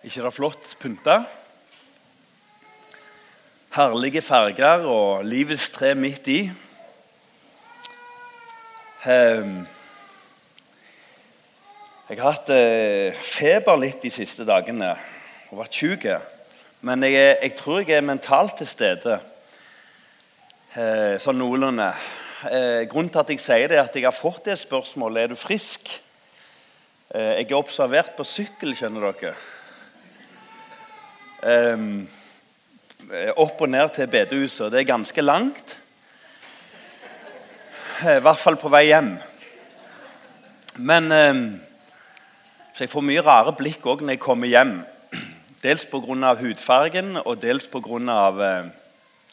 ikke det flott pynta? Herlige farger og livets tre midt i. Ehm, jeg har hatt eh, feber litt de siste dagene og vært syk. Men jeg, jeg, tror jeg er mentalt til stede. Eh, sånn noenlunde. Eh, grunnen til at jeg sier det, er at jeg har fått det spørsmålet er du frisk. Jeg er observert på sykkel, skjønner dere. Um, opp og ned til bedehuset. Det er ganske langt. I hvert fall på vei hjem. Men um, Så jeg får mye rare blikk òg når jeg kommer hjem. Dels pga. hudfargen og dels pga. Eh,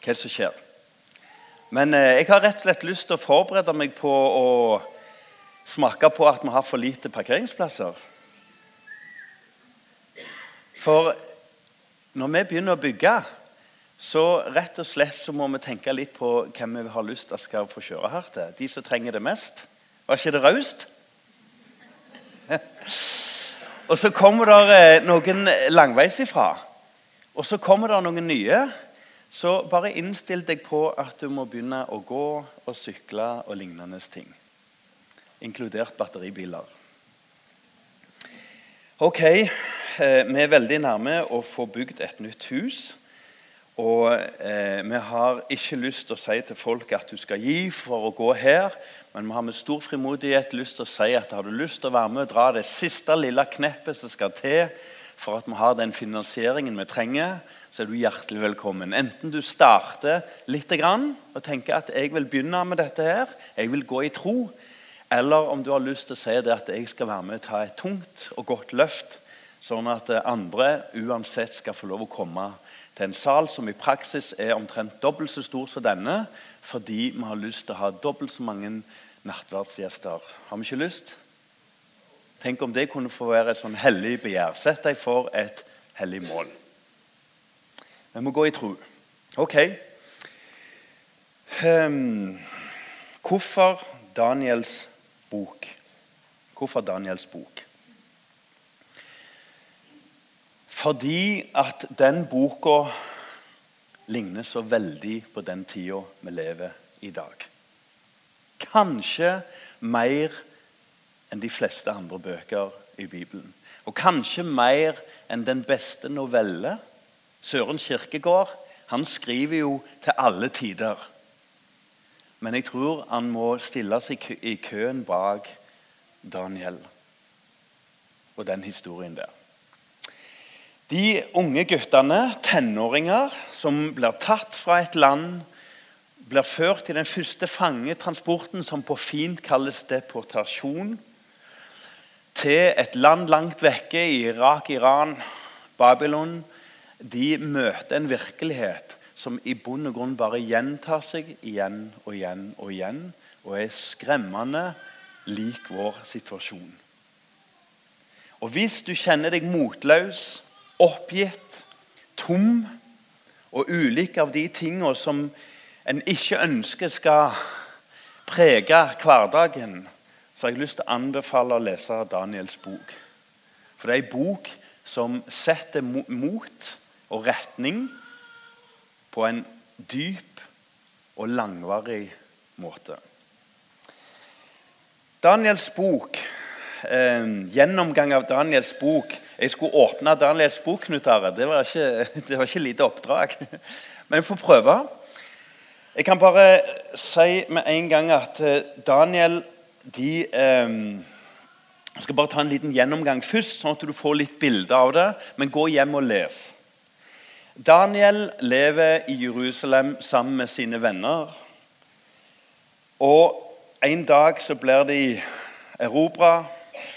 hva som skjer. Men uh, jeg har rett og slett lyst til å forberede meg på å smake på at vi har for lite parkeringsplasser. For når vi begynner å bygge, så rett og slett så må vi tenke litt på hvem vi har lyst til skal få kjøre her til. De som trenger det mest. Var ikke det raust? og så kommer det eh, noen langveis ifra. Og så kommer det noen nye. Så bare innstill deg på at du må begynne å gå og sykle og lignende ting. Inkludert batteribiler. Ok, vi er veldig nærme å få bygd et nytt hus. Og eh, vi har ikke lyst til å si til folk at du skal gi for å gå her. Men vi har med stor frimodighet lyst til å si at har du lyst til å være med og dra det siste lille kneppet som skal til for at vi har den finansieringen vi trenger, så er du hjertelig velkommen. Enten du starter litt og tenker at jeg vil begynne med dette her, jeg vil gå i tro, eller om du har lyst til å si det at jeg skal være med og ta et tungt og godt løft Sånn at andre uansett skal få lov å komme til en sal som i praksis er omtrent dobbelt så stor som denne, fordi vi har lyst til å ha dobbelt så mange nattverdsgjester. Har vi ikke lyst? Tenk om det kunne få være et sånn hellig begjær. Sett deg for et hellig mål. Vi må gå i tro. Ok. Um, hvorfor Daniels bok? Hvorfor Daniels bok? Fordi at den boka ligner så veldig på den tida vi lever i dag. Kanskje mer enn de fleste andre bøker i Bibelen. Og kanskje mer enn den beste novelle. Søren Kirkegård han skriver jo til alle tider. Men jeg tror han må stille seg i køen bak Daniel og den historien der. De unge guttene, tenåringer, som blir tatt fra et land, blir ført til den første fangetransporten, som på fint kalles deportasjon, til et land langt vekke i Irak, Iran, Babylon. De møter en virkelighet som i bunn og grunn bare gjentar seg igjen og igjen og igjen, og er skremmende lik vår situasjon. Og Hvis du kjenner deg motløs, oppgitt, tom og ulike av de tingene som en ikke ønsker skal prege hverdagen, så har jeg lyst til å anbefale å lese Daniels bok. For det er en bok som setter mot og retning på en dyp og langvarig måte. Daniels bok eh, gjennomgang av Daniels bok. Jeg skulle åpne Daniels bok, Knut Are. Det var ikke, det lite oppdrag. Men vi får prøve. Jeg kan bare si med en gang at eh, Daniel de eh, Jeg skal bare ta en liten gjennomgang først, sånn at du får litt bilde av det. Men gå hjem og les. Daniel lever i Jerusalem sammen med sine venner. Og en dag så blir de erobra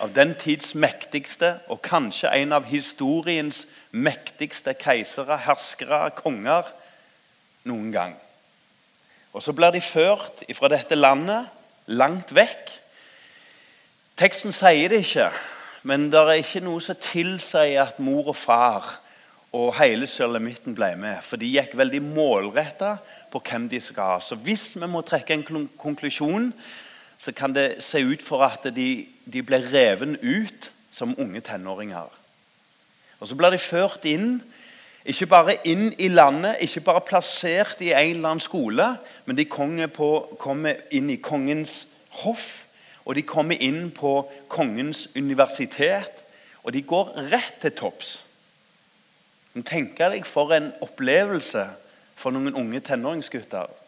av den tids mektigste og kanskje en av historiens mektigste keisere, herskere, konger noen gang. Og Så blir de ført fra dette landet langt vekk. Teksten sier det ikke, men det er ikke noe som tilsier at mor og far og hele sulamitten ble med. For de gikk veldig målretta på hvem de skal ha. Så hvis vi må trekke en konklusjon, så kan det se ut for at de, de ble revet ut som unge tenåringer. Og Så blir de ført inn, ikke bare inn i landet, ikke bare plassert i en eller annen skole, men de på, kommer inn i kongens hoff, og de kommer inn på kongens universitet. Og de går rett til topps. Tenk deg for en opplevelse for noen unge tenåringsgutter.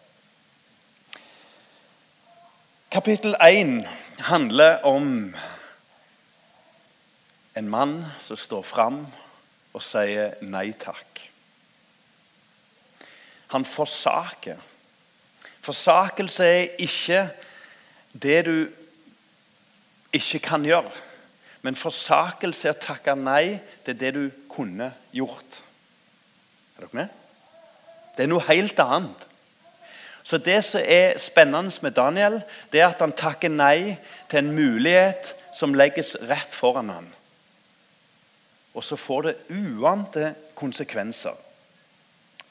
Kapittel 1 handler om en mann som står fram og sier nei takk. Han forsaker. Forsakelse er ikke det du ikke kan gjøre. Men forsakelse er å takke nei til det du kunne gjort. Er dere med? Det er noe helt annet. Så Det som er spennende med Daniel, det er at han takker nei til en mulighet som legges rett foran ham. Og så får det uante konsekvenser.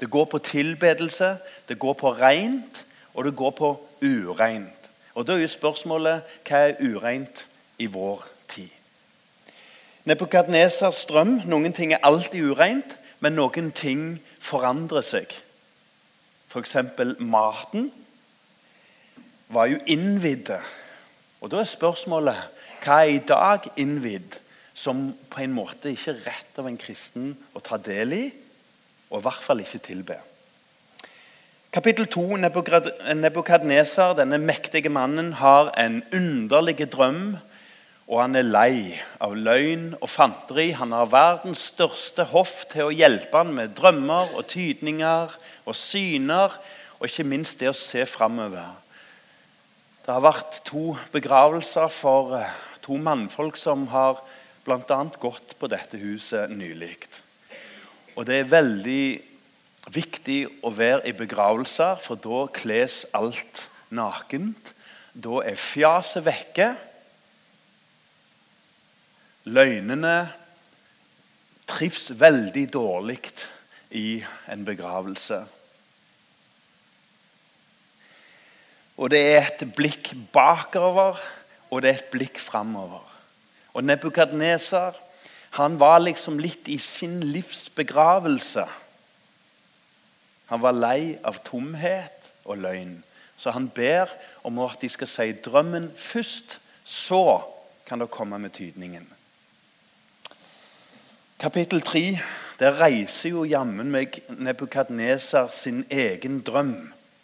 Det går på tilbedelse, det går på rent, og det går på ureint. Og Da er jo spørsmålet hva er ureint i vår tid? Nebukadnesars drøm noen ting er alltid ureint, men noen ting forandrer seg f.eks. maten, var jo innvidde. Og Da er spørsmålet hva er i dag innvidd som på en måte ikke er rett av en kristen å ta del i, og i hvert fall ikke tilbe. Kapittel 2. Nebukadneser, denne mektige mannen, har en underlig drøm. Og han er lei av løgn og fanteri. Han har verdens største hoff til å hjelpe han med drømmer og tydninger og syner, og ikke minst det å se framover. Det har vært to begravelser for eh, to mannfolk som har bl.a. gått på dette huset nylig. Og det er veldig viktig å være i begravelser, for da kles alt nakent. Da er fjaset vekke. Løgnene trives veldig dårlig i en begravelse. Og det er et blikk bakover, og det er et blikk framover. Og Nebukadneser han var liksom litt i sin livs begravelse. Han var lei av tomhet og løgn. Så han ber om at de skal si drømmen først. Så kan det komme med tydningen. Kapittel 3 der reiser jo jammen meg Nebukadneser sin egen drøm.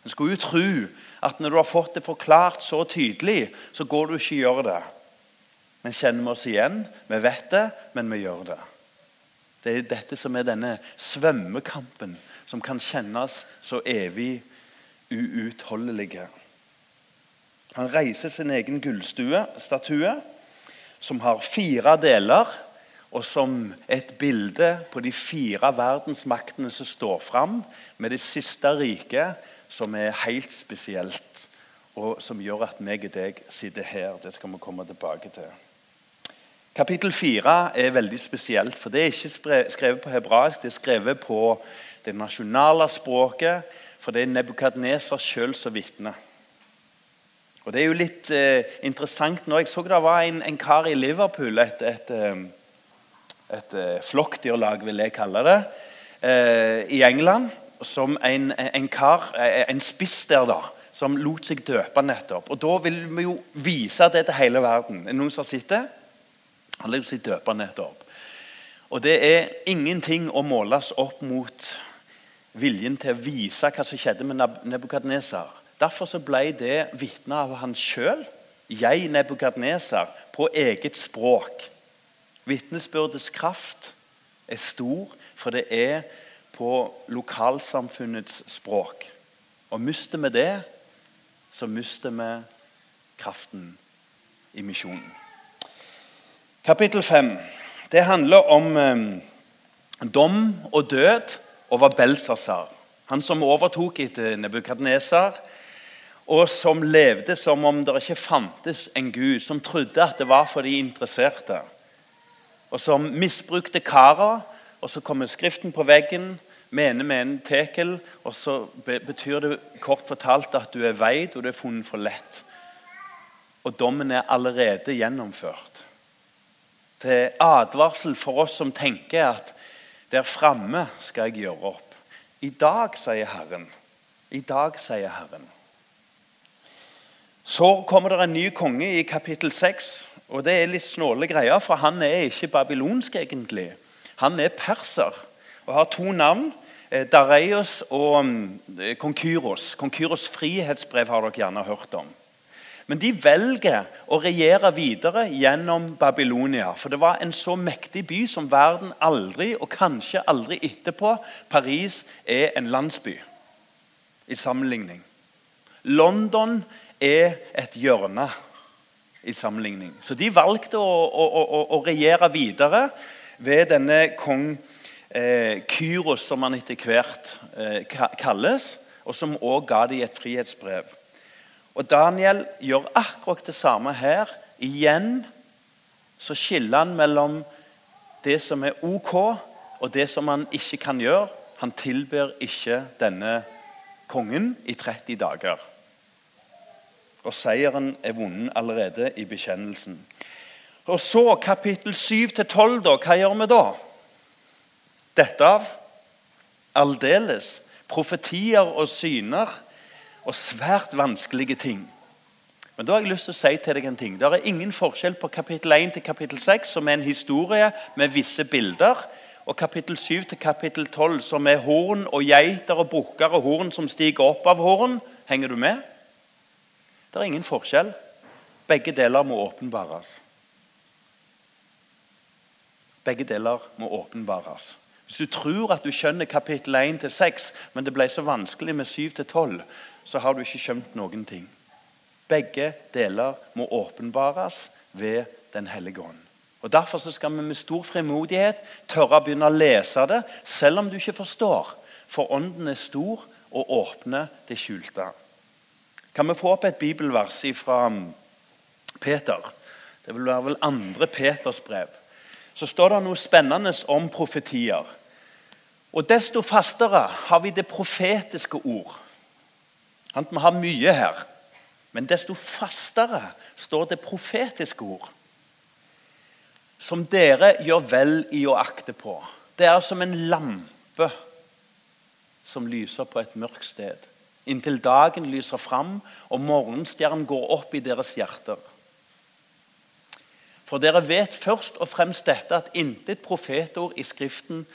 En skulle jo tro at når du har fått det forklart så tydelig, så går du ikke og gjør det. Men kjenner vi oss igjen? Vi vet det, men vi gjør det. Det er dette som er denne svømmekampen, som kan kjennes så evig uutholdelige. Han reiser sin egen gullstatue, som har fire deler og som et bilde på de fire verdensmaktene som står fram, med det siste riket, som er helt spesielt, og som gjør at meg og deg sitter her. Det skal vi komme tilbake til. Kapittel 4 er veldig spesielt, for det er ikke skrevet på hebraisk. Det er skrevet på det nasjonale språket, for det er Nebukadneser sjøl som vitner. Og Det er jo litt eh, interessant nå. Jeg så det var en, en kar i Liverpool, et, et, et eh, flokkdyrlag, vil jeg kalle det, eh, i England. Som en, en kar, eh, en spiss der, da, som lot seg døpe nettopp. Og Da vil vi jo vise det til hele verden. Er det noen som har sett det? Han lot seg døpe nettopp. Og det er ingenting å måles opp mot viljen til å vise hva som skjedde med Nebukadneser. Derfor så ble det vitne av han sjøl, jeg Nebukadneser, på eget språk. Vitnesbyrdets kraft er stor, for det er på lokalsamfunnets språk. Og mister vi det, så mister vi kraften i misjonen. Kapittel 5 det handler om eh, dom og død over Belsasar. Han som overtok etter Nebukadnesar, og som levde som om det ikke fantes en gud, som trodde at det var for de interesserte og som misbrukte kara. Og så kommer Skriften på veggen, mene, mene, tekel. Og så betyr det kort fortalt at du er veid, og du er funnet for lett. Og dommen er allerede gjennomført. til advarsel for oss som tenker at der framme skal jeg gjøre opp. I dag, sier Herren. I dag, sier Herren. Så kommer det en ny konge i kapittel 6. Og det er litt snåle greier, for han er ikke babylonsk, egentlig. Han er perser og har to navn. Eh, Dareios og mm, Konkyros. Konkyros frihetsbrev har dere gjerne hørt om. Men de velger å regjere videre gjennom Babylonia. For det var en så mektig by som verden aldri, og kanskje aldri etterpå Paris er en landsby i sammenligning. London er et hjørne i sammenligning. Så de valgte å, å, å, å regjere videre ved denne kong eh, Kyros, som han etter hvert eh, kalles, og som også ga dem et frihetsbrev. Og Daniel gjør akkurat det samme her. Igjen så skiller han mellom det som er ok, og det som han ikke kan gjøre. Han tilber ikke denne kongen i 30 dager. Og seieren er vunnet allerede i bekjennelsen. Og så kapittel 7-12, da. Hva gjør vi da? Dette av aldeles profetier og syner og svært vanskelige ting. Men da har jeg lyst til å si til deg en ting. Det er ingen forskjell på kapittel 1 til kapittel 6, som er en historie med visse bilder, og kapittel 7 til kapittel 12, som er horn og geiter og bukker og horn som stiger opp av horn. Henger du med? Det er ingen forskjell. Begge deler må åpenbares. Begge deler må åpenbares. Hvis du tror at du skjønner kapittel 1 til 6, men det ble så vanskelig med 7 til 12, så har du ikke skjønt noen ting. Begge deler må åpenbares ved Den hellige ånd. Og Derfor skal vi med stor frimodighet tørre å begynne å lese det, selv om du ikke forstår. For Ånden er stor og åpner det skjulte. Kan vi få opp et bibelvers fra Peter? Det vil være vel andre Peters brev. Så står det noe spennende om profetier. Og Desto fastere har vi det profetiske ord. Vi har mye her. Men desto fastere står det profetiske ord. Som dere gjør vel i å akte på. Det er som en lampe som lyser på et mørkt sted. Inntil dagen lyser fram og morgenstjernen går opp i deres hjerter. For dere vet først og fremst dette at intet profetord i Skriften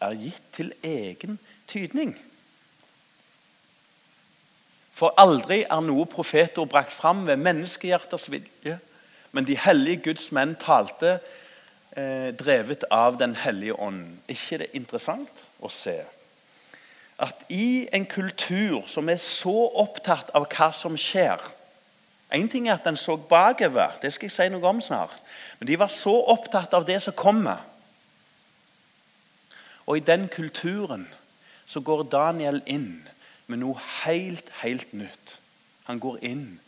er gitt til egen tydning. For aldri er noe profetord brakt fram ved menneskehjerters vilje, men de hellige Guds menn talte eh, drevet av Den hellige ånd. ikke det interessant å se at i en kultur som er så opptatt av hva som skjer Én ting er at den så bakover, det skal jeg si noe om snart. Men de var så opptatt av det som kommer. Og i den kulturen så går Daniel inn med noe helt, helt nytt. Han går inn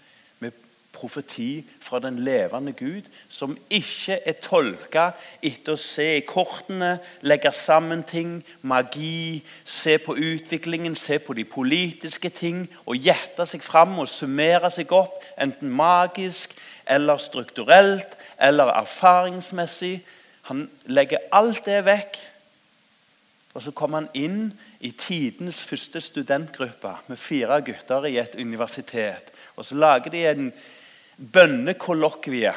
profeti fra den levende Gud, som ikke er tolka etter å se i kortene, legge sammen ting, magi, se på utviklingen, se på de politiske ting og gjette seg fram og summere seg opp, enten magisk eller strukturelt eller erfaringsmessig. Han legger alt det vekk, og så kommer han inn i tidens første studentgruppe med fire gutter i et universitet. Og Så lager de en bønnekollokvie.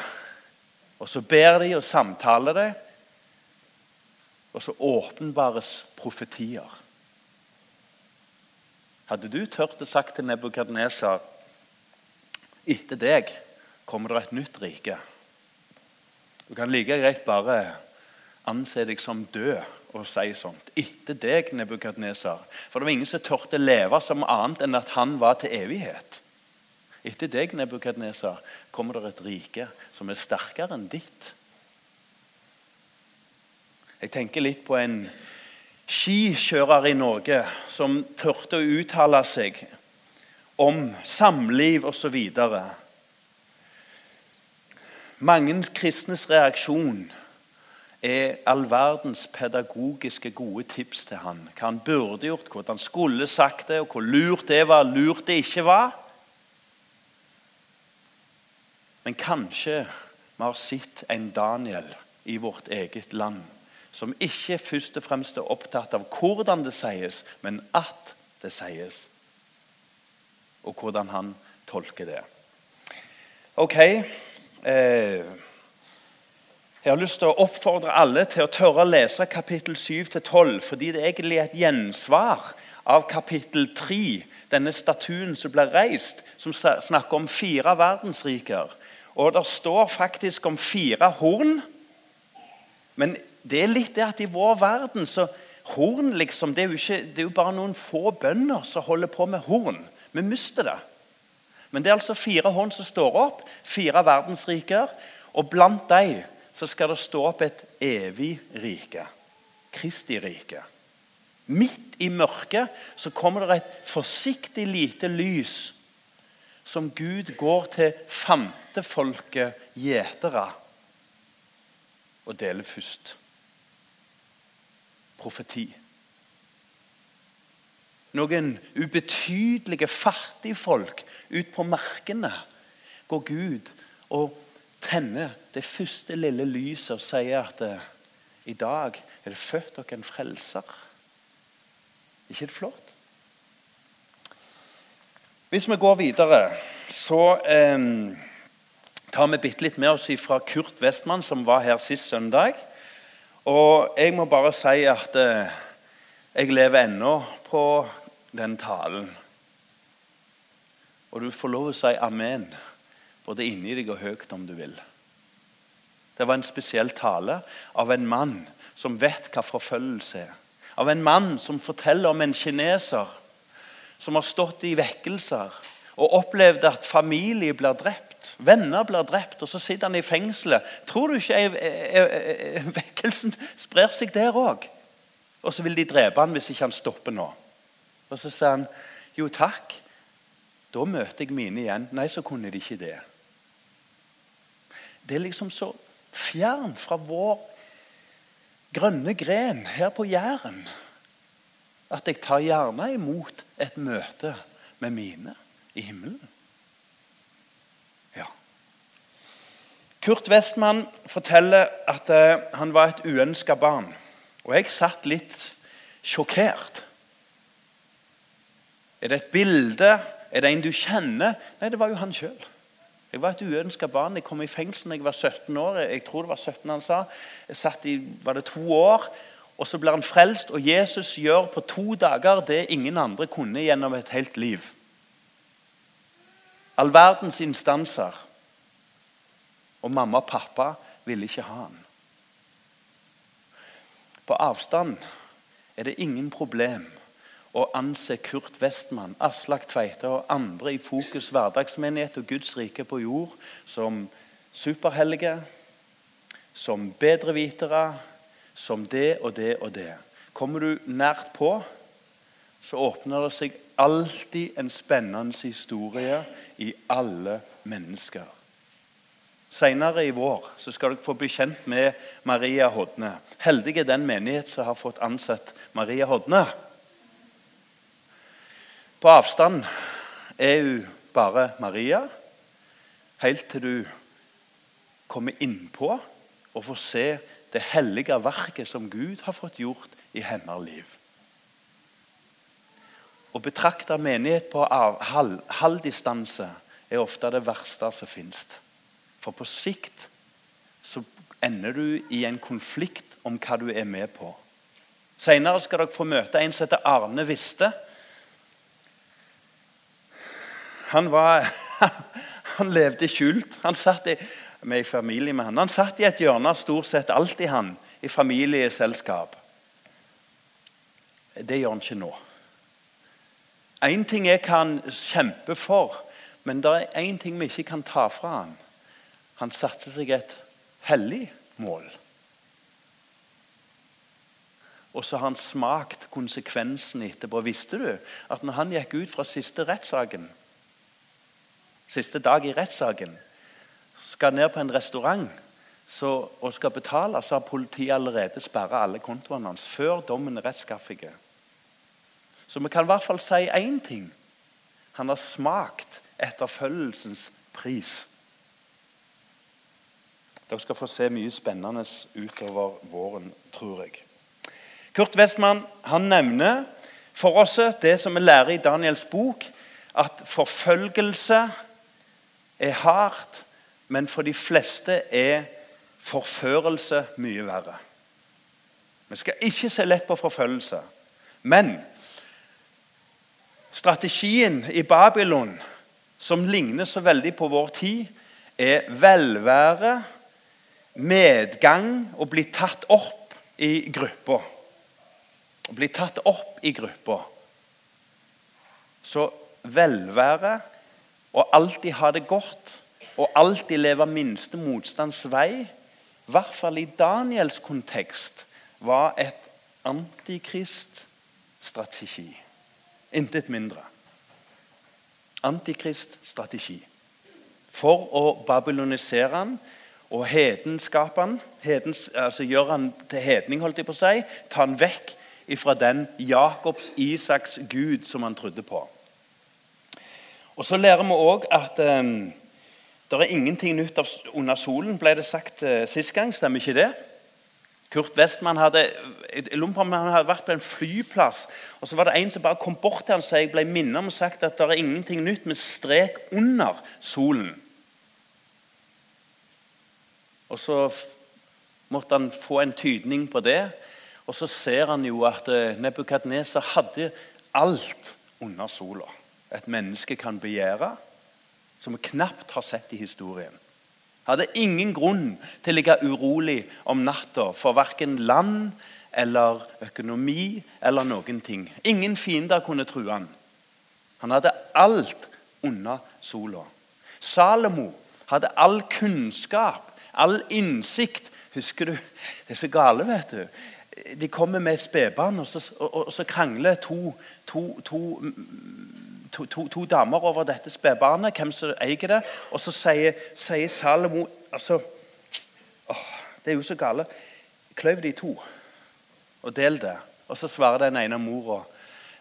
Og så ber de og samtaler det. Og så åpenbares profetier. Hadde du tørt å sagt til Nebukadneser etter deg kommer det et nytt rike. Du kan like greit bare anse deg som død og si sånt. Etter deg, Nebukadneser. For det var ingen som turte leve som annet enn at han var til evighet. Etter deg, Nebukadneser, kommer det et rike som er sterkere enn ditt. Jeg tenker litt på en skikjører i Norge som turte å uttale seg om samliv osv. Mange kristnes reaksjon er all verdens pedagogiske gode tips til han. Hva han burde gjort, hvordan han skulle sagt det, og hvor lurt det var, lurt det ikke var. Men kanskje vi har sett en Daniel i vårt eget land som ikke først og fremst er opptatt av hvordan det sies, men at det sies. Og hvordan han tolker det. Ok. Eh, jeg har lyst til å oppfordre alle til å tørre å lese kapittel 7-12, fordi det er egentlig et gjensvar av kapittel 3, denne statuen som ble reist, som snakker om fire verdensriker. Og det står faktisk om fire horn. Men det er litt det at i vår verden så Horn liksom, det er, jo ikke, det er jo bare noen få bønder som holder på med horn. Vi mister det. Men det er altså fire horn som står opp, fire verdensriker. Og blant dem så skal det stå opp et evig rike. Kristi rike. Midt i mørket så kommer det et forsiktig lite lys som Gud går til fantefolket gjetere og deler først profeti. Noen ubetydelige fattigfolk ut på markene går Gud og tenner det første lille lyset og sier at eh, i dag er det født dere en frelser. ikke det flott? Hvis vi går videre, så eh, tar vi bitte litt med oss fra Kurt Westman, som var her sist søndag. Og jeg må bare si at eh, jeg lever ennå på den talen. Og du får lov å si amen, både inni deg og høyt om du vil. Det var en spesiell tale av en mann som vet hva forfølgelse er. Av en mann som forteller om en kineser som har stått i vekkelser og opplevd at familie blir drept Venner blir drept, og så sitter han i fengselet. Tror du ikke vekkelsen sprer seg der òg? Og så vil de drepe han hvis ikke han stopper nå. Og så sier han jo takk. Da møter jeg mine igjen. Nei, så kunne de ikke det. Det er liksom så fjernt fra vår grønne gren her på Jæren at jeg tar gjerne imot et møte med mine i himmelen. Ja. Kurt Westman forteller at uh, han var et uønska barn. Og jeg satt litt sjokkert. Er det et bilde? Er det en du kjenner? Nei, det var jo han sjøl. Jeg var et uønska barn. Jeg kom i fengsel da jeg var 17 år. Jeg tror det var 17 han sa. Jeg satt i var det to år, og så blir han frelst. Og Jesus gjør på to dager det ingen andre kunne gjennom et helt liv. All verdens instanser og mamma og pappa ville ikke ha han. På avstand er det ingen problem å anse Kurt Westman, Aslak Tveite og andre i Fokus hverdagsmenighet og Guds rike på jord som superhellige, som bedrevitere, som det og det og det. Kommer du nært på, så åpner det seg alltid en spennende historie i alle mennesker. Senere i vår så skal dere få bli kjent med Maria Hodne. Heldig er den menighet som har fått ansett Maria Hodne. På avstand er hun bare Maria, helt til du kommer innpå og får se det hellige verket som Gud har fått gjort i hennes liv. Å betrakte menighet på halvdistanse er ofte det verste som finnes. For på sikt så ender du i en konflikt om hva du er med på. Senere skal dere få møte en som heter Arne Viste. Han, var, han levde skjult. Han satt i, med i familie med han. Han satt i et hjørne stort sett alltid han, i familieselskap. Det gjør han ikke nå. Én ting jeg kan kjempe for, men det er én ting vi ikke kan ta fra han. Han satte seg et hellig mål. Og så har han smakt konsekvensen etterpå. Visste du at når han gikk ut fra siste rettssaken, siste dag i rettssaken, skal ned på en restaurant så, og skal betale, så har politiet allerede sperra alle kontoene hans før dommen er rettskaffig. Så vi kan i hvert fall si én ting. Han har smakt etterfølgelsens pris. Dere skal få se mye spennende utover våren, tror jeg. Kurt Westman han nevner for oss det som vi lærer i Daniels bok, at forfølgelse er hardt, men for de fleste er forførelse mye verre. Vi skal ikke se lett på forfølgelse. Men strategien i Babylon, som ligner så veldig på vår tid, er velvære, medgang og bli tatt opp i gruppa. Bli tatt opp i gruppa. Så velvære og alltid ha det godt og alltid leve minste motstands vei, i hvert fall i Daniels kontekst, var et antikriststrategi. Intet mindre. Antikriststrategi. For å babylonisere han og hedenskape han, hedens, altså gjøre han til hedning, holdt jeg på å si, ta han vekk fra den Jakobs, Isaks Gud som han trodde på. Og Så lærer vi òg at um, det er ingenting nytt under solen, ble det sagt uh, sist gang. Stemmer ikke det? Kurt Westman hadde, hadde vært på en flyplass. og Så var det en som bare kom bort til han, så jeg ble minnet om og sagt at det er ingenting nytt med strek under solen. Og Så måtte han få en tydning på det. Og så ser han jo at eh, Nebukadneser hadde alt under sola. Et menneske kan begjære, som vi knapt har sett i historien. Hadde ingen grunn til å ligge urolig om natta for verken land eller økonomi eller noen ting. Ingen fiender kunne true han. Han hadde alt under sola. Salomo hadde all kunnskap, all innsikt. Husker du? Det er så gale, vet du de kommer med et spedbarn, og, og, og, så krangler to, to, to, to, damer over dette spedbarnet, hvem som eier det. Og så sier, sier Salomo altså, åh, Det er jo så gale. Kløyv de i to og del det. Og så svarer den ene mora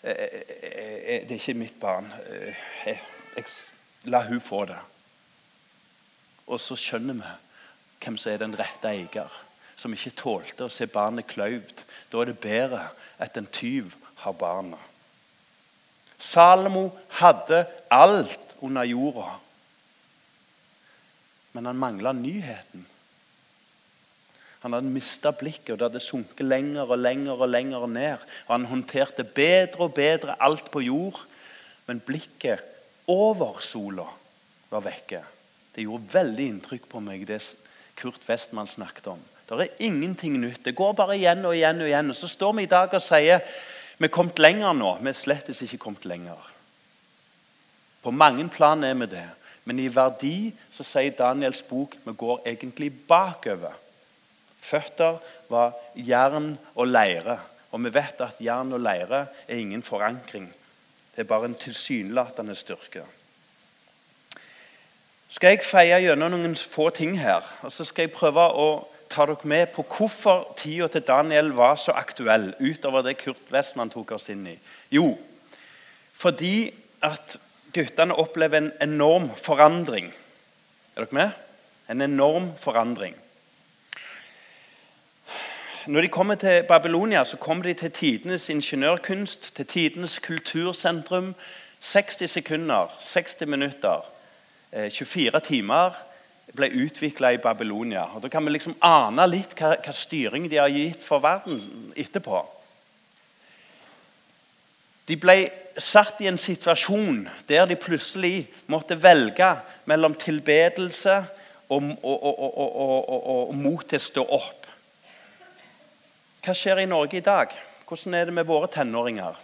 eh, eh, eh, det er ikke mitt barn. Jeg, jeg, la hun få det. Og så skjønner vi hvem som er den rette eier som ikke tålte å se barnet kløyvd. Da er det bedre at en tyv har barna. Salomo hadde alt under jorda, men han mangla nyheten. Han hadde mista blikket, og det hadde sunket lenger og lenger og lenger ned. Og Han håndterte bedre og bedre alt på jord, men blikket over sola var vekke. Det gjorde veldig inntrykk på meg, det Kurt Westman snakket om. Det er ingenting nytt. Det går bare igjen og igjen. Og igjen. Og så står vi i dag og sier vi er kommet lenger nå. Vi er slett ikke kommet lenger. På mange plan er vi det. Men i verdi så sier Daniels bok vi går egentlig bakover. Føtter var jern og leire. Og vi vet at jern og leire er ingen forankring. Det er bare en tilsynelatende styrke. Skal jeg feie gjennom noen få ting her, og så skal jeg prøve å ta dere med på hvorfor tida til Daniel var så aktuell, utover det Kurt Westman tok oss inn i. Jo, fordi at guttene opplever en enorm forandring. Er dere med? En enorm forandring. Når de kommer til Babylonia, så kommer de til tidenes ingeniørkunst, til tidenes kultursentrum. 60 sekunder, 60 minutter, 24 eh, timer ble utvikla i Babylonia. Og Da kan vi liksom ane litt hva, hva styring de har gitt for verden etterpå. De ble satt i en situasjon der de plutselig måtte velge mellom tilbedelse og, og, og, og mot til å stå opp. Hva skjer i Norge i dag? Hvordan er det med våre tenåringer?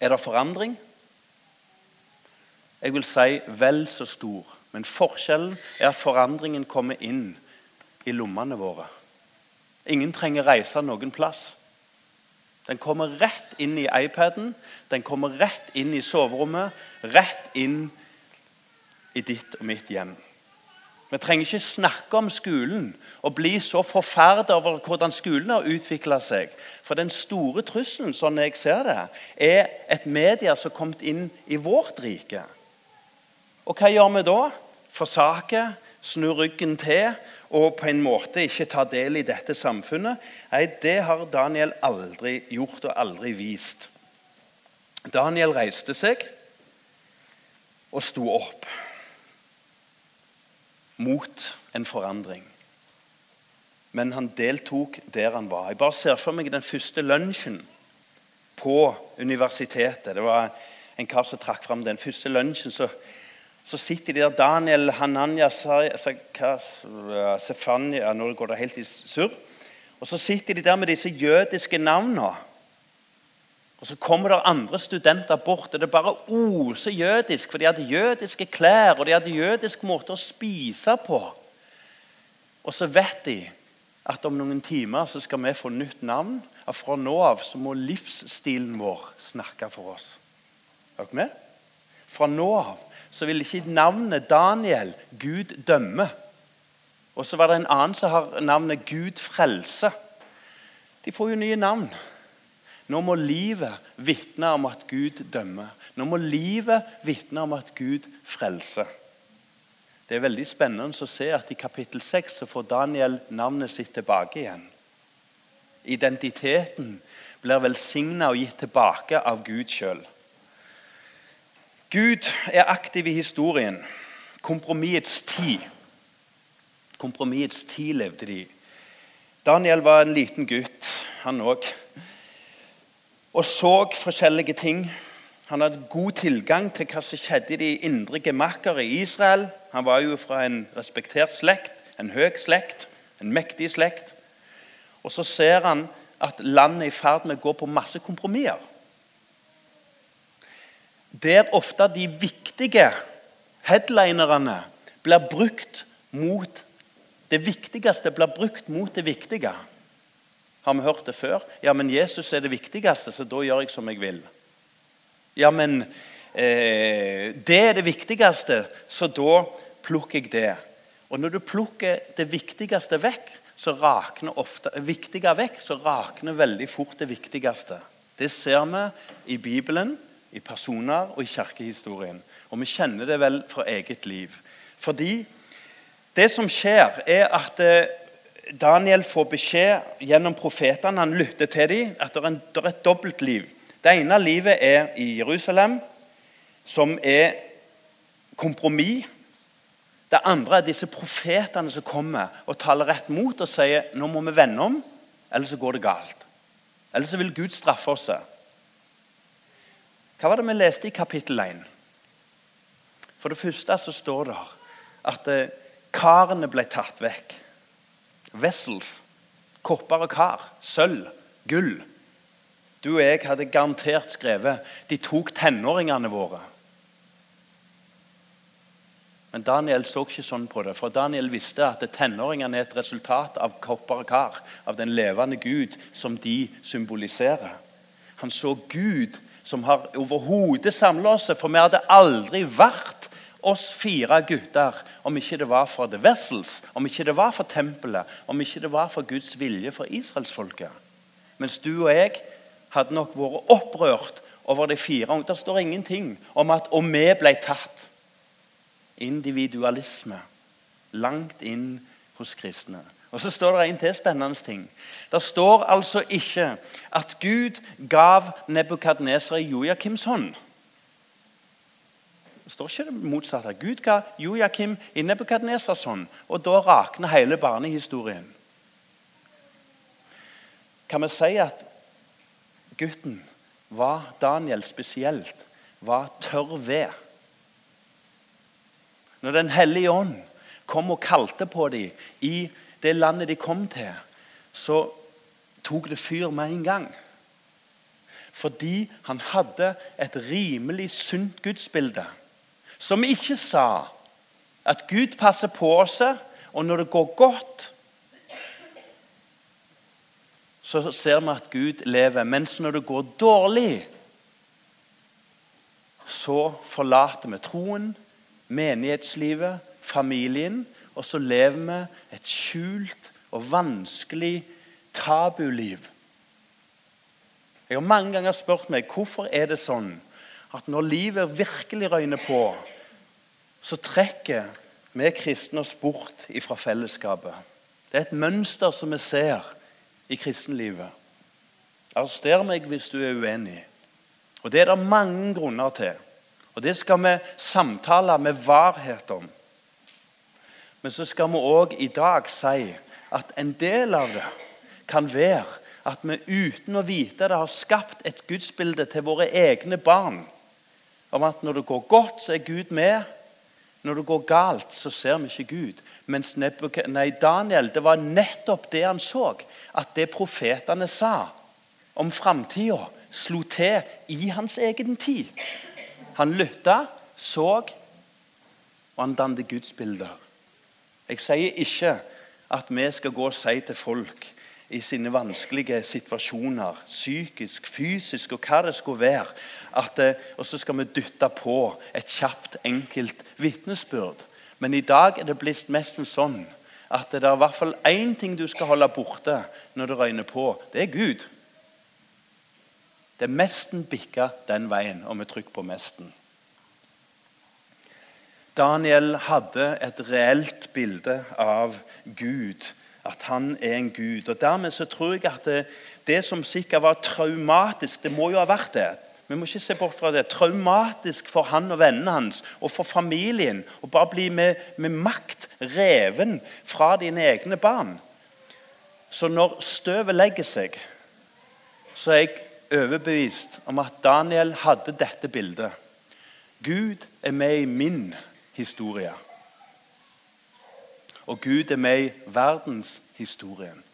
Er det forandring? Jeg vil si vel så stor. Men forskjellen er at forandringen kommer inn i lommene våre. Ingen trenger reise noen plass. Den kommer rett inn i iPaden, den kommer rett inn i soverommet, rett inn i ditt og mitt hjem. Vi trenger ikke snakke om skolen og bli så forferdet over hvordan skolen har utvikla seg. For den store trusselen, sånn jeg ser det, er et media som har kommet inn i vårt rike. Og hva gjør vi da? Forsaker, snur ryggen til og på en måte ikke ta del i dette samfunnet. Nei, det har Daniel aldri gjort og aldri vist. Daniel reiste seg og sto opp mot en forandring. Men han deltok der han var. Jeg bare ser for meg den første lunsjen på universitetet. Det var en kar som trakk fram den første lunsjen. Så, så sitter de der Daniel, Hananya, Sefania Nå går det helt i surr. Og så sitter de der med disse jødiske navnene. Og Så kommer det andre studenter bort, og det bare oser jødisk. For de hadde jødiske klær og de hadde jødisk måte å spise på. Og så vet de at om noen timer så skal vi få nytt navn. Og fra nå av så må livsstilen vår snakke for oss. Er dere med? Fra nå av så vil ikke navnet Daniel Gud dømme. Og så var det en annen som har navnet Gud frelse. De får jo nye navn. Nå må livet vitne om at Gud dømmer. Nå må livet vitne om at Gud frelser. Det er veldig spennende å se at i kapittel 6 så får Daniel navnet sitt tilbake igjen. Identiteten blir velsigna og gitt tilbake av Gud sjøl. Gud er aktiv i historien. Kompromissets tid. Kompromissets tid levde de. Daniel var en liten gutt, han òg. Og så forskjellige ting han hadde god tilgang til hva som skjedde i de indre gemakker i Israel. Han var jo fra en respektert slekt, en høy slekt, en mektig slekt. Og så ser han at landet er i ferd med å gå på masse kompromisser. Der ofte de viktige headlinerne blir brukt mot det viktigste blir brukt mot det viktige. Har vi hørt det før? Ja, men Jesus er det viktigste, så da gjør jeg som jeg vil. Ja, men eh, det er det viktigste, så da plukker jeg det. Og når du plukker det viktigste vekk, så rakner ofte, viktige vekk, så rakner veldig fort det viktigste. Det ser vi i Bibelen, i personer og i kirkehistorien. Og vi kjenner det vel fra eget liv. Fordi det som skjer, er at eh, Daniel får beskjed gjennom profetene, han lytter til dem, at det er, et dobbeltliv. Det ene livet er i Jerusalem, som er kompromiss. Det andre er disse profetene som kommer og taler rett mot og sier nå må vi vende om, eller så går det galt. Eller så vil Gud straffe oss. Hva var det vi leste i kapittel 1? For det første så står det at eh, karene ble tatt vekk. Vessels. Kopper og kar. Sølv. Gull. Du og jeg hadde garantert skrevet de tok tenåringene våre. Men Daniel så ikke sånn på det, for Daniel visste at tenåringene er et resultat av kopper og kar, av den levende Gud som de symboliserer. Han så Gud som har overhodet samla oss, for vi hadde aldri vært oss fire gutter om ikke det var for The Vessels, om ikke det var for tempelet, om ikke det var for Guds vilje for israelsfolket. Mens du og jeg hadde nok vært opprørt over de fire. Det står ingenting om at og vi ble tatt. Individualisme. Langt inn hos kristne. Og Så står det en til spennende ting. Det står altså ikke at Gud gav Nebukadneser i Joakims hånd. Det står ikke det motsatte. Gud ga Jojakim i Nebukadnesers hånd. Og da rakner hele barnehistorien. Kan vi si at gutten var Daniel spesielt var tørr ved. Når Den hellige ånd kom og kalte på dem i det landet de kom til, så tok det fyr med en gang. Fordi han hadde et rimelig sunt gudsbilde som ikke sa at Gud passer på oss, og når det går godt, så ser vi at Gud lever. Mens når det går dårlig, så forlater vi troen, menighetslivet, familien, og så lever vi et skjult og vanskelig tabuliv. Jeg har mange ganger spurt meg hvorfor er det sånn at når livet virkelig røyner på, så trekker vi kristne oss bort fra fellesskapet. Det er et mønster som vi ser i kristenlivet. Arrester meg hvis du er uenig. Og Det er det mange grunner til. Og Det skal vi samtale med varhet om. Men så skal vi òg i dag si at en del av det kan være at vi uten å vite det har skapt et gudsbilde til våre egne barn. Om at når det går godt, så er Gud med. Når det går galt, så ser vi ikke Gud. Mens nei, Daniel, det var nettopp det han så. At det profetene sa om framtida, slo til i hans egen tid. Han lytta, så, og han dannet gudsbilder. Jeg sier ikke at vi skal gå og si til folk i sine vanskelige situasjoner, psykisk, fysisk og hva det skulle være. At, eh, og så skal vi dytte på et kjapt, enkelt vitnesbyrd. Men i dag er det blitt mest sånn at det er i hvert fall én ting du skal holde borte når det røyner på. Det er Gud. Det er mesten bikka den veien, og vi trykker på mesten. Daniel hadde et reelt bilde av Gud at han er en gud. Og Dermed så tror jeg at det, det som sikkert var traumatisk Det må jo ha vært det. Vi må ikke se bort fra det. Traumatisk for han og vennene hans og for familien. Å bare bli med, med makt reven fra dine egne barn. Så når støvet legger seg, så er jeg overbevist om at Daniel hadde dette bildet. Gud er med i min historie. Og Gud er med i verdenshistorien.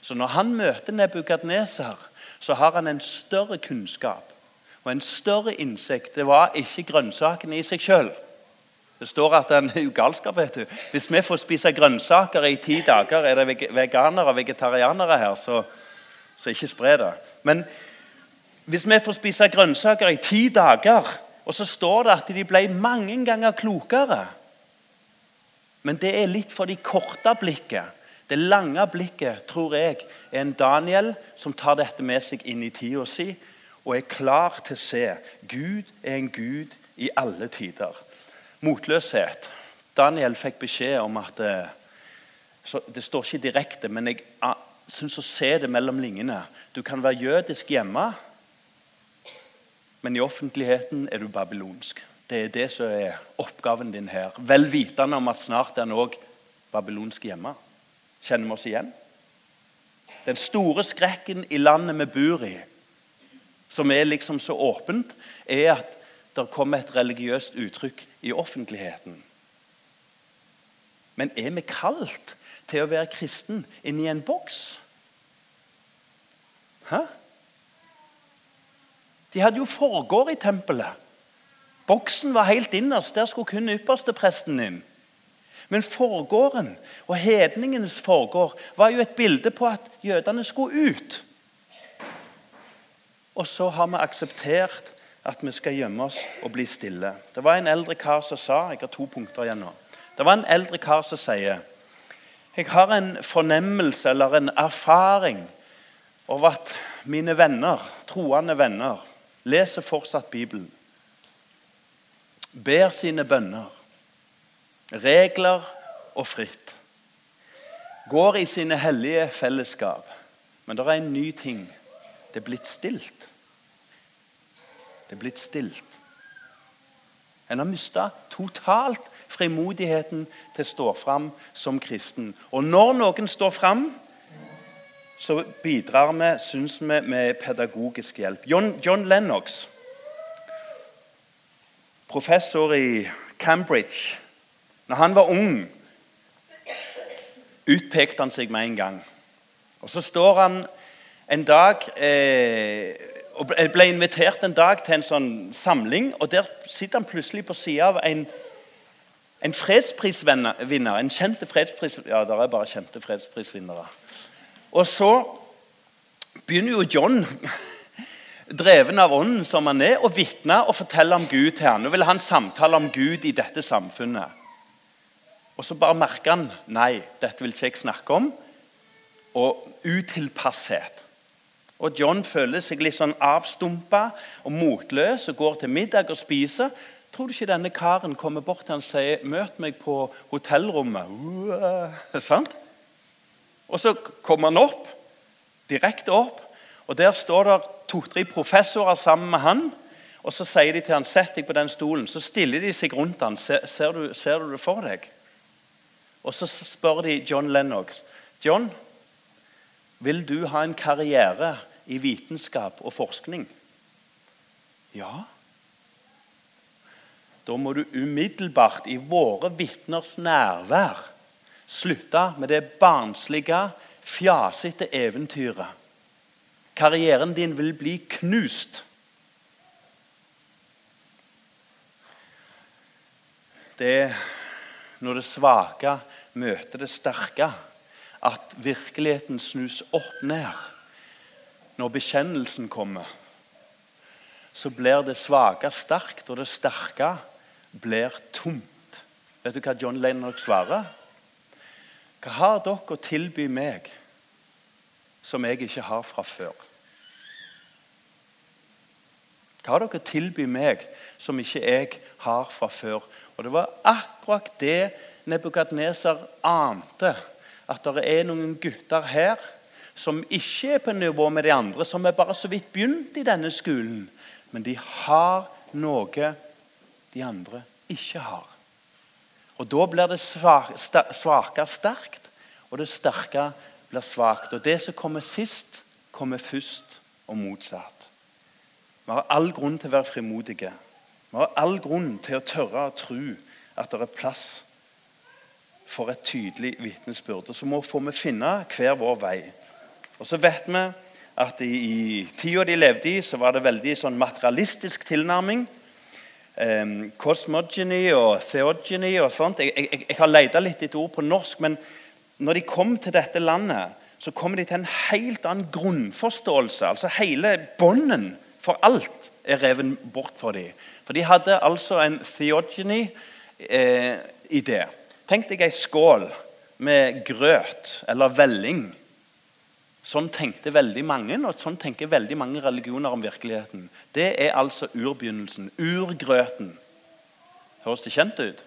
Så når han møter Nebukadneser, så har han en større kunnskap og en større innsikt. Det var ikke grønnsakene i seg sjøl. Det står at han er jo galskap. vet du. Hvis vi får spise grønnsaker i ti dager, er det veganere og vegetarianere her, så, så ikke spre det. Men hvis vi får spise grønnsaker i ti dager, og så står det at de ble mange ganger klokere men det er litt for de korte blikket. Det lange blikket tror jeg er en Daniel som tar dette med seg inn i tida si og er klar til å se. Gud er en gud i alle tider. Motløshet. Daniel fikk beskjed om at eh, Det står ikke direkte, men jeg ah, syns å se det mellom linjene. Du kan være jødisk hjemme, men i offentligheten er du babylonsk. Det er det som er oppgaven din her. Vel vitende om at snart er han òg babylonsk hjemme. Kjenner vi oss igjen? Den store skrekken i landet vi bor i, som er liksom så åpent, er at det kommer et religiøst uttrykk i offentligheten. Men er vi kalt til å være kristen inni en boks? Hæ? De hadde jo foregård i tempelet. Boksen var helt innerst. Der skulle kun ypperstepresten inn. Men forgården og hedningenes forgård var jo et bilde på at jødene skulle ut. Og så har vi akseptert at vi skal gjemme oss og bli stille. Det var en eldre kar som sa Jeg har to punkter igjen nå. Det var en eldre kar som sier Jeg har en fornemmelse eller en erfaring over at mine venner, troende venner, leser fortsatt Bibelen ber sine bønner, regler og fritt. Går i sine hellige fellesskap. Men det er en ny ting. Det er blitt stilt. Det er blitt stilt. En har mista totalt frimodigheten til å stå fram som kristen. Og når noen står fram, så bidrar vi, syns vi, med pedagogisk hjelp. John, John Lennox professor i Cambridge Når han var ung, utpekte han seg med en gang. Og Så står han en dag eh, og ble invitert en dag til en sånn samling. og Der sitter han plutselig på sida av en, en fredsprisvinner. En kjente fredspris... Ja, det er bare kjente fredsprisvinnere. Og så begynner jo John dreven av ånden som han er, å vitne og fortelle om Gud til ham. Nå vil han samtale om Gud i dette samfunnet. Og så bare merker han nei, dette vil ikke jeg snakke om. Og utilpasshet. Og John føler seg litt sånn avstumpa og motløs og går til middag og spiser. Tror du ikke denne karen kommer bort til han og sier 'Møt meg på hotellrommet'? Uh, sant? Og så kommer han opp, direkte opp, og der står det to-tre professorer sammen med han. Og Så sier de til han, 'Sett deg på den stolen.' Så stiller de seg rundt han. Ser, du, ser du det for deg? Og Så spør de John Lennox. 'John, vil du ha en karriere i vitenskap og forskning?' Ja. Da må du umiddelbart i våre vitners nærvær slutte med det barnslige, fjasete eventyret. Karrieren din vil bli knust. Det er når det svake møter det sterke, at virkeligheten snus opp ned. Når bekjennelsen kommer, så blir det svake sterkt, og det sterke blir tomt. Vet du hva John Lennox svarer? Hva har dere å tilby meg som jeg ikke har fra før? Hva har dere å tilby meg som ikke jeg har fra før? Og Det var akkurat det Nebukadneser ante. At det er noen gutter her som ikke er på nivå med de andre, som er bare så vidt begynt i denne skolen. Men de har noe de andre ikke har. Og Da blir det svake sterkt, og det sterke blir svakt. Og det som kommer sist, kommer først, og motsatt. Vi har all grunn til å være frimodige. Vi har all grunn til å tørre å tro at det er plass for et tydelig vitnesbyrd. Og så må vi finne hver vår vei. Og så vet vi at i, i tida de levde i, så var det veldig sånn materialistisk tilnærming. Um, og theogeny og sånt. Jeg, jeg, jeg har leita litt etter ord på norsk, men når de kom til dette landet, så kom de til en helt annen grunnforståelse. Altså Hele bånden for alt er revet bort for dem. For de hadde altså en theogeny-idé. Eh, Tenk deg ei skål med grøt eller velling. Sånn tenkte veldig mange, og sånn tenker veldig mange religioner om virkeligheten. Det er altså urbegynnelsen. Urgrøten. Høres det kjent ut?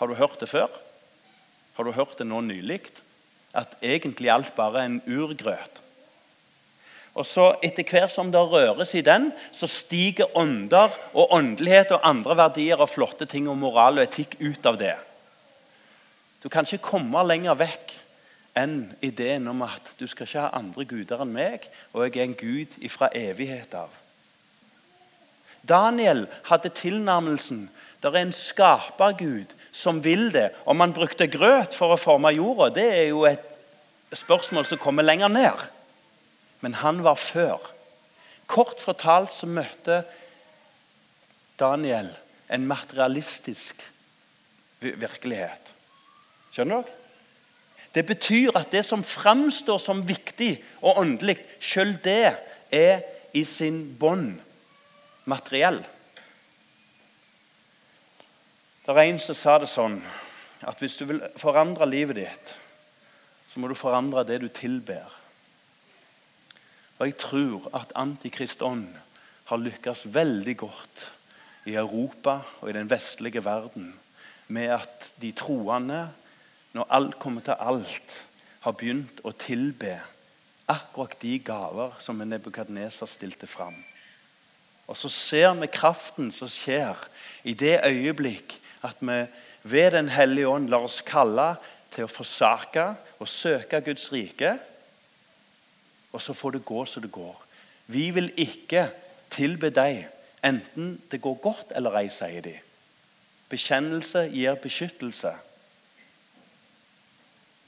Har du hørt det før? Har du hørt det nå nylig? At egentlig alt bare er en urgrøt. Og så Etter hvert som det røres i den, så stiger ånder og åndelighet og andre verdier og flotte ting og moral og etikk ut av det. Du kan ikke komme lenger vekk enn ideen om at du skal ikke ha andre guder enn meg, og jeg er en gud ifra evighet av. Daniel hadde tilnærmelsen det er en skapergud som vil det. Om han brukte grøt for å forme jorda, det er jo et spørsmål som kommer lenger ned. Men han var før. Kort fortalt så møtte Daniel en materialistisk virkelighet. Skjønner dere? Det betyr at det som framstår som viktig og åndelig, sjøl det er i sin bånd materiell. Det er en som sa det sånn at hvis du vil forandre livet ditt, så må du forandre det du tilber. Og Jeg tror at antikristånd har lykkes veldig godt i Europa og i den vestlige verden med at de troende når alt kommer til alt, har begynt å tilbe akkurat de gaver som Nebukadneser stilte fram. Og så ser vi kraften som skjer i det øyeblikk at vi ved Den hellige ånd lar oss kalle til å forsake og søke Guds rike. Og så får det gå som det går. Vi vil ikke tilbe deg, enten det går godt eller ei, sier de. Bekjennelse gir beskyttelse.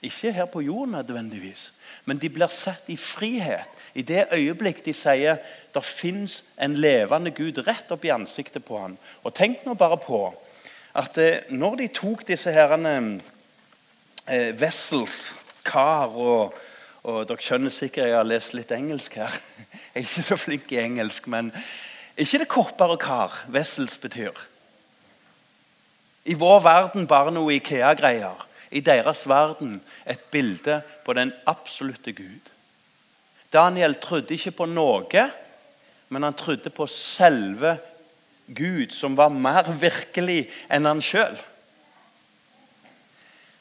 Ikke her på jorden nødvendigvis, men de blir satt i frihet i det øyeblikk de sier det fins en levende Gud rett opp i ansiktet på ham. Og Tenk nå bare på at eh, når de tok disse herrene eh, vessels, kar og, og Dere skjønner sikkert jeg har lest litt engelsk her. Jeg er ikke så flink i engelsk, men ikke det kopper og kar vessels betyr. I vår verden bare noe Ikea-greier i deres verden et bilde på den absolutte Gud. Daniel trodde ikke på noe, men han trodde på selve Gud som var mer virkelig enn han sjøl.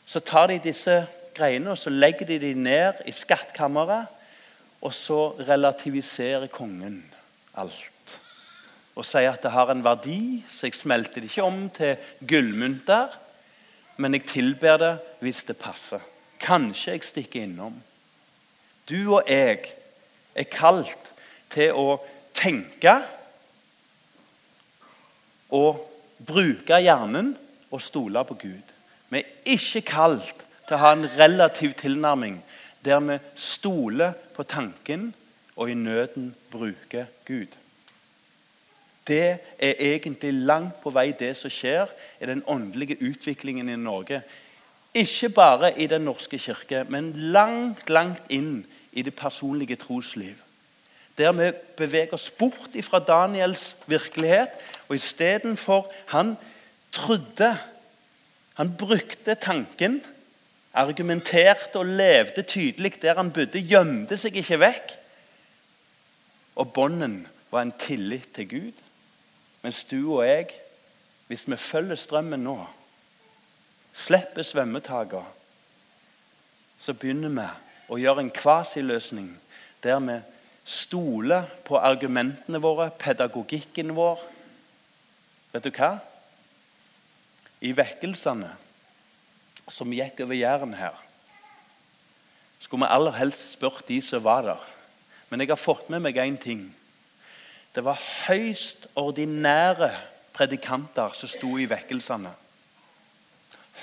Så tar de disse greiene og så legger de dem ned i skattkammeret. Og så relativiserer kongen alt. Og sier at det har en verdi, så jeg smelter det ikke om til gullmynter. Men jeg tilber det hvis det passer. Kanskje jeg stikker innom. Du og jeg er kalt til å tenke og bruke hjernen og stole på Gud. Vi er ikke kalt til å ha en relativ tilnærming der vi stoler på tanken og i nøden bruker Gud. Det er egentlig langt på vei det som skjer i den åndelige utviklingen i Norge. Ikke bare i Den norske kirke, men langt, langt inn i det personlige trosliv. Der vi beveger oss bort fra Daniels virkelighet, og istedenfor Han trodde Han brukte tanken, argumenterte og levde tydelig der han bodde, gjemte seg ikke vekk. Og bånden var en tillit til Gud. Mens du og jeg, hvis vi følger strømmen nå, slipper svømmetakene, så begynner vi å gjøre en kvasiløsning der vi stoler på argumentene våre, pedagogikken vår. Vet du hva? I vekkelsene som gikk over Jæren her, skulle vi aller helst spurt de som var der. Men jeg har fått med meg én ting. Det var høyst ordinære predikanter som sto i vekkelsene.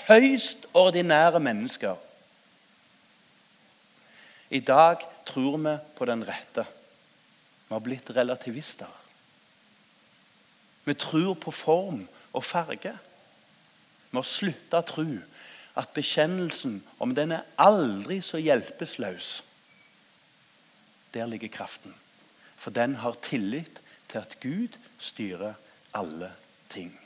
Høyst ordinære mennesker. I dag tror vi på den rette. Vi har blitt relativister. Vi tror på form og farge. Vi har slutta å tro at bekjennelsen, om den er aldri så hjelpeløs Der ligger kraften. For den har tillit til at Gud styrer alle ting.